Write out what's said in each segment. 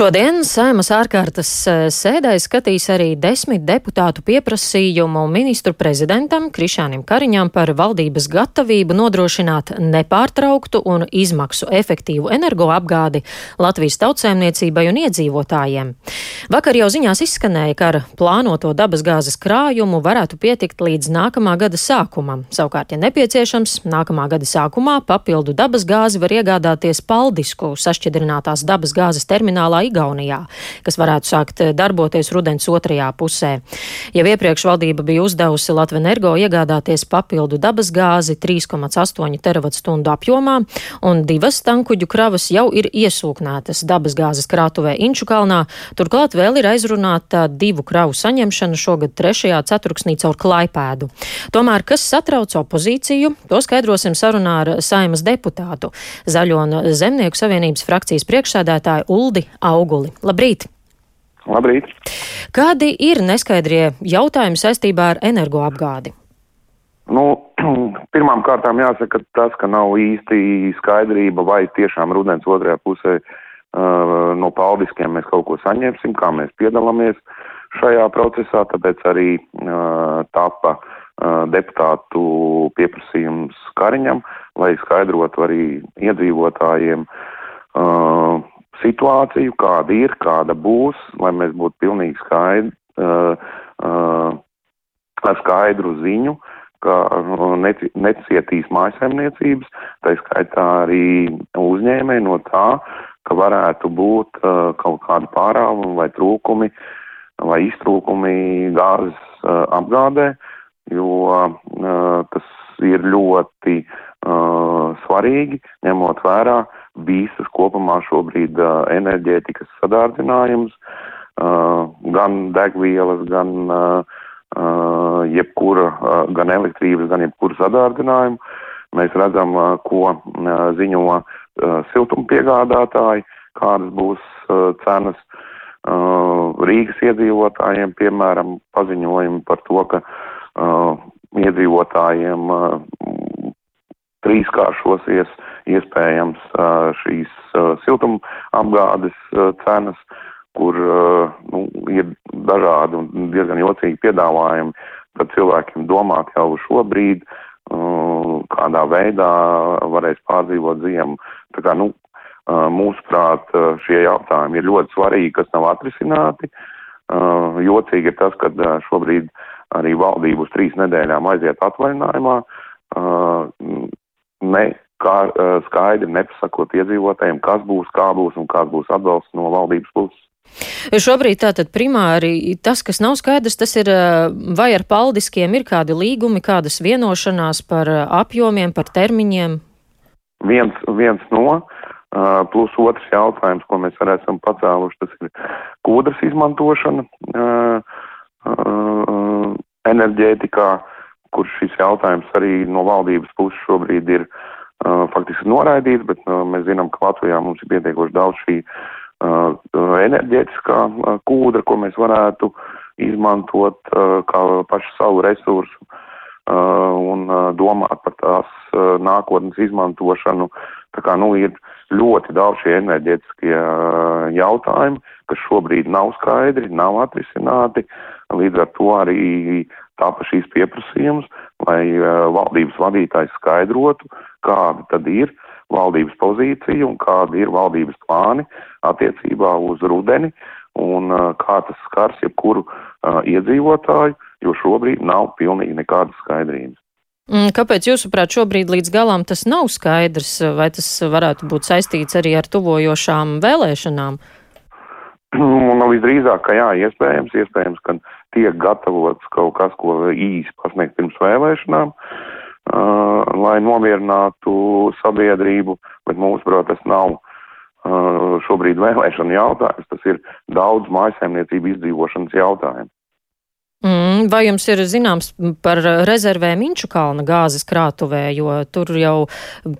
Šodien Saimas ārkārtas e, sēdē skatīs arī desmit deputātu pieprasījumu ministru prezidentam Krišānam Kariņam par valdības gatavību nodrošināt nepārtrauktu un izmaksu efektīvu energoapgādi Latvijas tautsēmniecībai un iedzīvotājiem. Vakar jau ziņās izskanēja, ka ar plānoto dabasgāzes krājumu varētu pietikt līdz nākamā gada sākumam. Savukārt, ja nepieciešams, nākamā gada sākumā papildu dabasgāzi var iegādāties Paldisku sašķidrinātās dabasgāzes terminālā Igaunijā, kas varētu sākt eh, darboties rudens otrajā pusē. Jau iepriekš valdība bija uzdevusi Latvenergo iegādāties papildu dabasgāzi 3,8 terawatstundu apjomā, un divas tankuģu kravas jau ir iesūknētas dabasgāzes krātuvē Inčukalnā. Turklāt vēl ir aizrunāta divu kravu saņemšana šogad trešajā ceturksnī caur Klaipēdu. Tomēr, kas satrauc opozīciju, to skaidrosim sarunā ar saimas deputātu Zaļo un Zemnieku savienības frakcijas priekšsēdētāju Uldi auguli. Labrīt! Labrīt! Kādi ir neskaidrie jautājumi saistībā ar energoapgādi? Nu, pirmām kārtām jāsaka tas, ka nav īsti skaidrība, vai tiešām rudens otrajā pusē uh, no paldiskiem mēs kaut ko saņemsim, kā mēs piedalāmies šajā procesā, tāpēc arī uh, tapa uh, deputātu pieprasījums Kariņam, lai skaidrotu arī iedzīvotājiem uh, situāciju, kāda ir, kāda būs, lai mēs būtu pilnīgi skaidri, uh, uh, ar skaidru ziņu, ka uh, necietīs mājasemniecības, tā skaitā arī uzņēmēji no tā, ka varētu būt uh, kaut kādi pārāvumi vai trūkumi vai iztrūkumi gāzes uh, apgādē, jo uh, tas ir ļoti uh, svarīgi, ņemot vērā uh, visas kopumā šobrīd uh, enerģētikas sadārdzinājums, uh, gan degvielas, gan uh, uh, jebkura, uh, gan elektrības, gan jebkura sadārdzinājumu. Mēs redzam, uh, ko uh, ziņo uh, siltumpiegādātāji, kādas būs uh, cenas. Uh, Rīgas iedzīvotājiem, piemēram, paziņojumi par to, ka uh, iedzīvotājiem uh, trīskāršosies iespējams šīs siltumapgādes cenas, kur nu, ir dažādi un diezgan jocīgi piedāvājumi, tad cilvēkiem domāt jau šobrīd, kādā veidā varēs pārdzīvot ziemu. Tā kā, nu, mūsuprāt, šie jautājumi ir ļoti svarīgi, kas nav atrisināti. Jocīgi ir tas, ka šobrīd arī valdība uz trīs nedēļām aiziet atvaļinājumā ne kā skaidri nepasakot iedzīvotājiem, kas būs, kā būs un kāds būs atbalsts no valdības puses. Šobrīd tātad primāri tas, kas nav skaidrs, tas ir, vai ar paldiskiem ir kādi līgumi, kādas vienošanās par apjomiem, par termiņiem? Viens, viens no, plus otrs jautājums, ko mēs arī esam pacēluši, tas ir kūdras izmantošana enerģētikā kur šis jautājums arī no valdības puses šobrīd ir uh, faktiski noraidīts, bet uh, mēs zinām, ka Latvijā mums ir pietiekoši daudz šī uh, enerģētiskā uh, kūdra, ko mēs varētu izmantot uh, kā pašu savu resursu uh, un uh, domāt par tās uh, nākotnes izmantošanu. Tā kā, nu, ir ļoti daudz šie enerģētiskie uh, jautājumi, kas šobrīd nav skaidri, nav atrisināti. Līdz ar to arī tāpa šīs pieprasījums, lai uh, valdības vadītājs skaidrotu, kāda tad ir valdības pozīcija un kādi ir valdības plāni attiecībā uz rudeni un uh, kā tas skars jebkuru uh, iedzīvotāju, jo šobrīd nav pilnīgi nekādas skaidrības. Mm, kāpēc, jūsuprāt, šobrīd līdz galam tas nav skaidrs, vai tas varētu būt saistīts arī ar tuvojošām vēlēšanām? Nu, visdrīzāk, ka jā, iespējams, iespējams, ka tiek gatavots kaut kas, ko īsi pasniegt pirms vēlēšanām, uh, lai nomierinātu sabiedrību, bet mūsuprāt, tas nav uh, šobrīd vēlēšana jautājums, tas ir daudz mājasēmniecību izdzīvošanas jautājums. Mm, vai jums ir zināms par rezervēm Inču kalna gāzes krātuvē, jo tur jau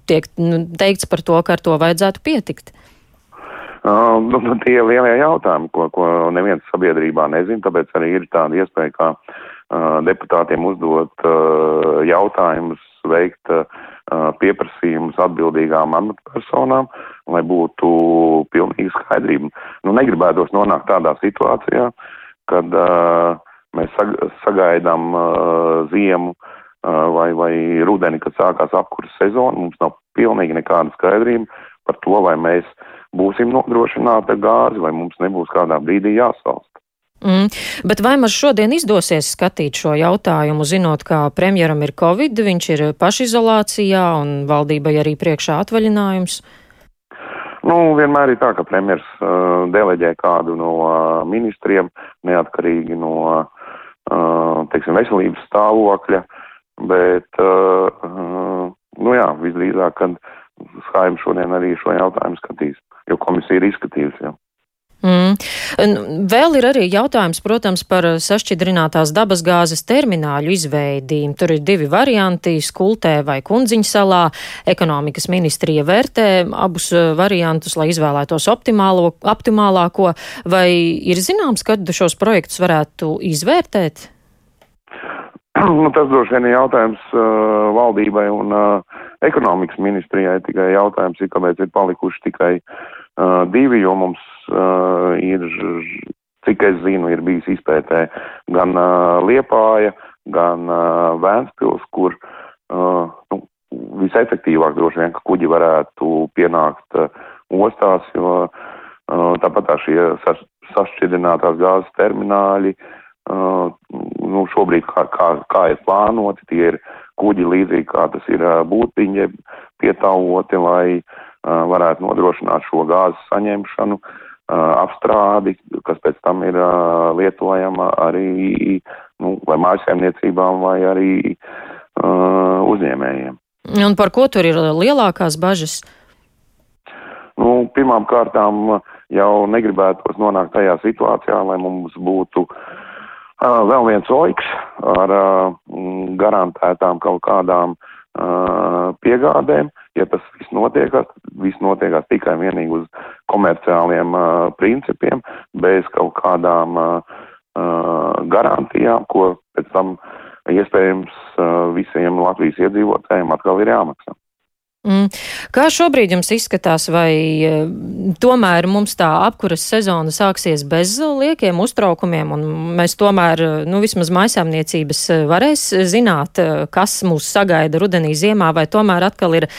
tiek nu, teikts par to, ka ar to vajadzētu pietikt? Uh, nu, nu, tie ir lielie jautājumi, ko, ko neviens sabiedrībā nezina, tāpēc arī ir tāda iespēja, kā uh, deputātiem uzdot uh, jautājumus, veikt uh, pieprasījumus atbildīgām amatpersonām, lai būtu pilnīga skaidrība. Nu, negribētos nonākt tādā situācijā, kad uh, mēs sag sagaidām uh, ziemu uh, vai, vai rudeni, kad sākās apkuras sezona, mums nav pilnīgi nekāda skaidrība par to, vai mēs būsim nodrošināti ar gāzi, vai mums nebūs kādā brīdī jāsalst. Mm. Bet vai mums šodien izdosies skatīt šo jautājumu, zinot, ka premjeram ir covid, viņš ir pašizolācijā un valdībai arī priekšā atvaļinājums? Nu, vienmēr ir tā, ka premjers uh, deleģē kādu no uh, ministriem, neatkarīgi no uh, teiksim, veselības stāvokļa, bet, uh, uh, nu jā, visdrīzāk, kad Skaidrs šodien arī šo jautājumu skatīs, jo komisija ir izskatījusi jau. Mm. Vēl ir arī jautājums, protams, par sašķidrinātās dabasgāzes termināļu izveidi. Tur ir divi varianti - Skultē vai Kundziņa salā. Ekonomikas ministrija vērtē abus eh, variantus, lai izvēlētos optimālo, optimālāko. Vai ir zināms, kad šos projektus varētu izvērtēt? Nu, tas droši vien ir jautājums uh, valdībai un uh, ekonomikas ministrijai. Tikai jautājums ir, kāpēc ir palikuši tikai uh, divi, jo mums uh, ir, cik es zinu, ir bijis izpētē gan uh, Liepāja, gan uh, Vēnspils, kur uh, nu, visefektīvāk droši vien, ka kuģi varētu pienākt uh, ostās, jo uh, tāpat tā šie sašķidrinātās gāzes termināļi, uh, nu, šobrīd kā, kā, kā ir plānoti, tie ir kuģi līdzīgi kā tas ir uh, būtiņi pietāvoti, lai uh, varētu nodrošināt šo gāzes saņemšanu, uh, apstrādi, kas pēc tam ir uh, lietojama arī nu, vai mājasēmniecībām vai arī uh, uzņēmējiem. Un par ko tur ir lielākās bažas? Nu, pirmām kārtām jau negribētos nonākt tajā situācijā, lai mums būtu uh, vēl viens oiks ar garantētām kaut kādām piegādēm. Ja tas viss notiekās, viss notiekās tikai vienīgi uz komerciāliem principiem, bez kaut kādām garantijām, ko pēc tam iespējams visiem Latvijas iedzīvotājiem atkal ir jāmaksā. Mm. Kā šobrīd jums izskatās, vai eh, tomēr mums tā apkuras sezona sāksies bez liekiem uztraukumiem, un mēs tomēr, nu, vismaz maisāmniecības eh, varēs zināt, eh, kas mūs sagaida rudenī ziemā, vai tomēr atkal ir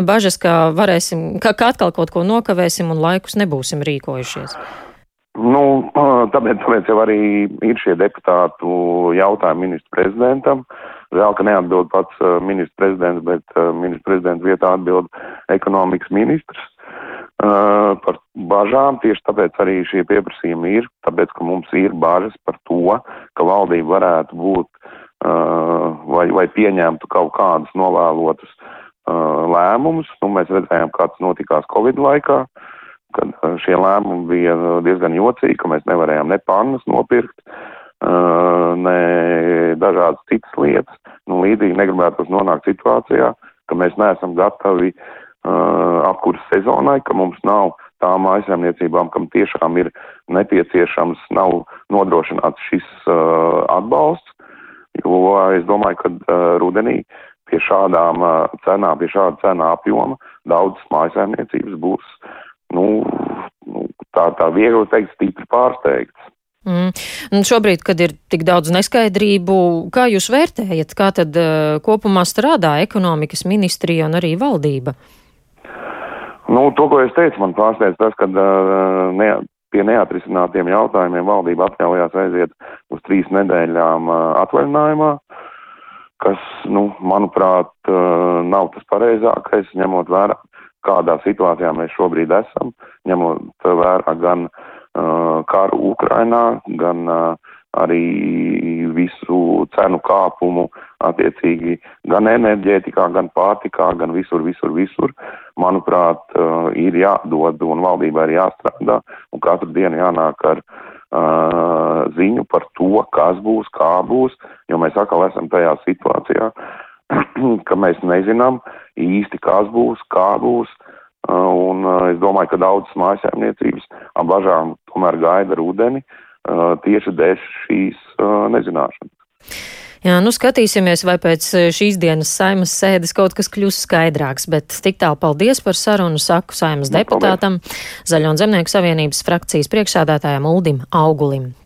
bažas, ka varēsim, ka, ka atkal kaut ko nokavēsim un laikus nebūsim rīkojušies? Nu, tāpēc, tāpēc jau arī ir šie deputātu jautājumi ministru prezidentam. Žēl, ka neatbild pats uh, ministrs prezidents, bet uh, ministrs prezidents vietā atbild ekonomikas ministrs uh, par bažām. Tieši tāpēc arī šie pieprasījumi ir, tāpēc, ka mums ir bažas par to, ka valdība varētu būt vai, vai pieņemtu kaut kādus novēlotus uh, lēmumus. Nu, mēs redzējām, kā tas notikās Covid laikā. Kad šie lēmumi bija diezgan jocīgi, ka mēs nevarējām ne pannas nopirkt, ne dažādas citas lietas. Nu, līdzīgi negribētos nonākt situācijā, ka mēs neesam gatavi apkuras sezonai, ka mums nav tām aizsaimniecībām, kam tiešām ir nepieciešams, nav nodrošināts šis uh, atbalsts, jo es domāju, ka uh, rudenī pie šādām uh, cenām, pie šāda cena apjoma daudzas mājasēmniecības būs nu, nu, tā, tā viegli teikt, stipri pārsteigts. Mm. Un šobrīd, kad ir tik daudz neskaidrību, kā jūs vērtējat, kā tad uh, kopumā strādā ekonomikas ministrija un arī valdība? Nu, to, ko es teicu, man pārsteidz tas, ka uh, ne, pie neatrisinātiem jautājumiem valdība atļaujās aiziet uz trīs nedēļām uh, atvaļinājumā, kas, nu, manuprāt, uh, nav tas pareizākais, ņemot vērā kādā situācijā mēs šobrīd esam, ņemot vērā gan uh, karu Ukrainā, gan arī visu cenu kāpumu attiecīgi gan enerģētikā, gan pārtikā, gan visur, visur, visur. Manuprāt, ir jādod un valdībā ir jāstrādā un katru dienu jānāk ar uh, ziņu par to, kas būs, kā būs, jo mēs atkal esam tajā situācijā, ka mēs nezinām īsti, kas būs, kā būs. Uh, un uh, es domāju, ka daudzas mājasēmniecības ar bažām tomēr gaida rudeni uh, tieši dēļ šīs nezināšanas. Jā, nu skatīsimies, vai pēc šīs dienas saimas sēdes kaut kas kļūs skaidrāks, bet tik tālu paldies par sarunu saku saimas nu, deputātam. Zaļo un Zemnieku savienības frakcijas priekšsādātājam Uldim Augulim.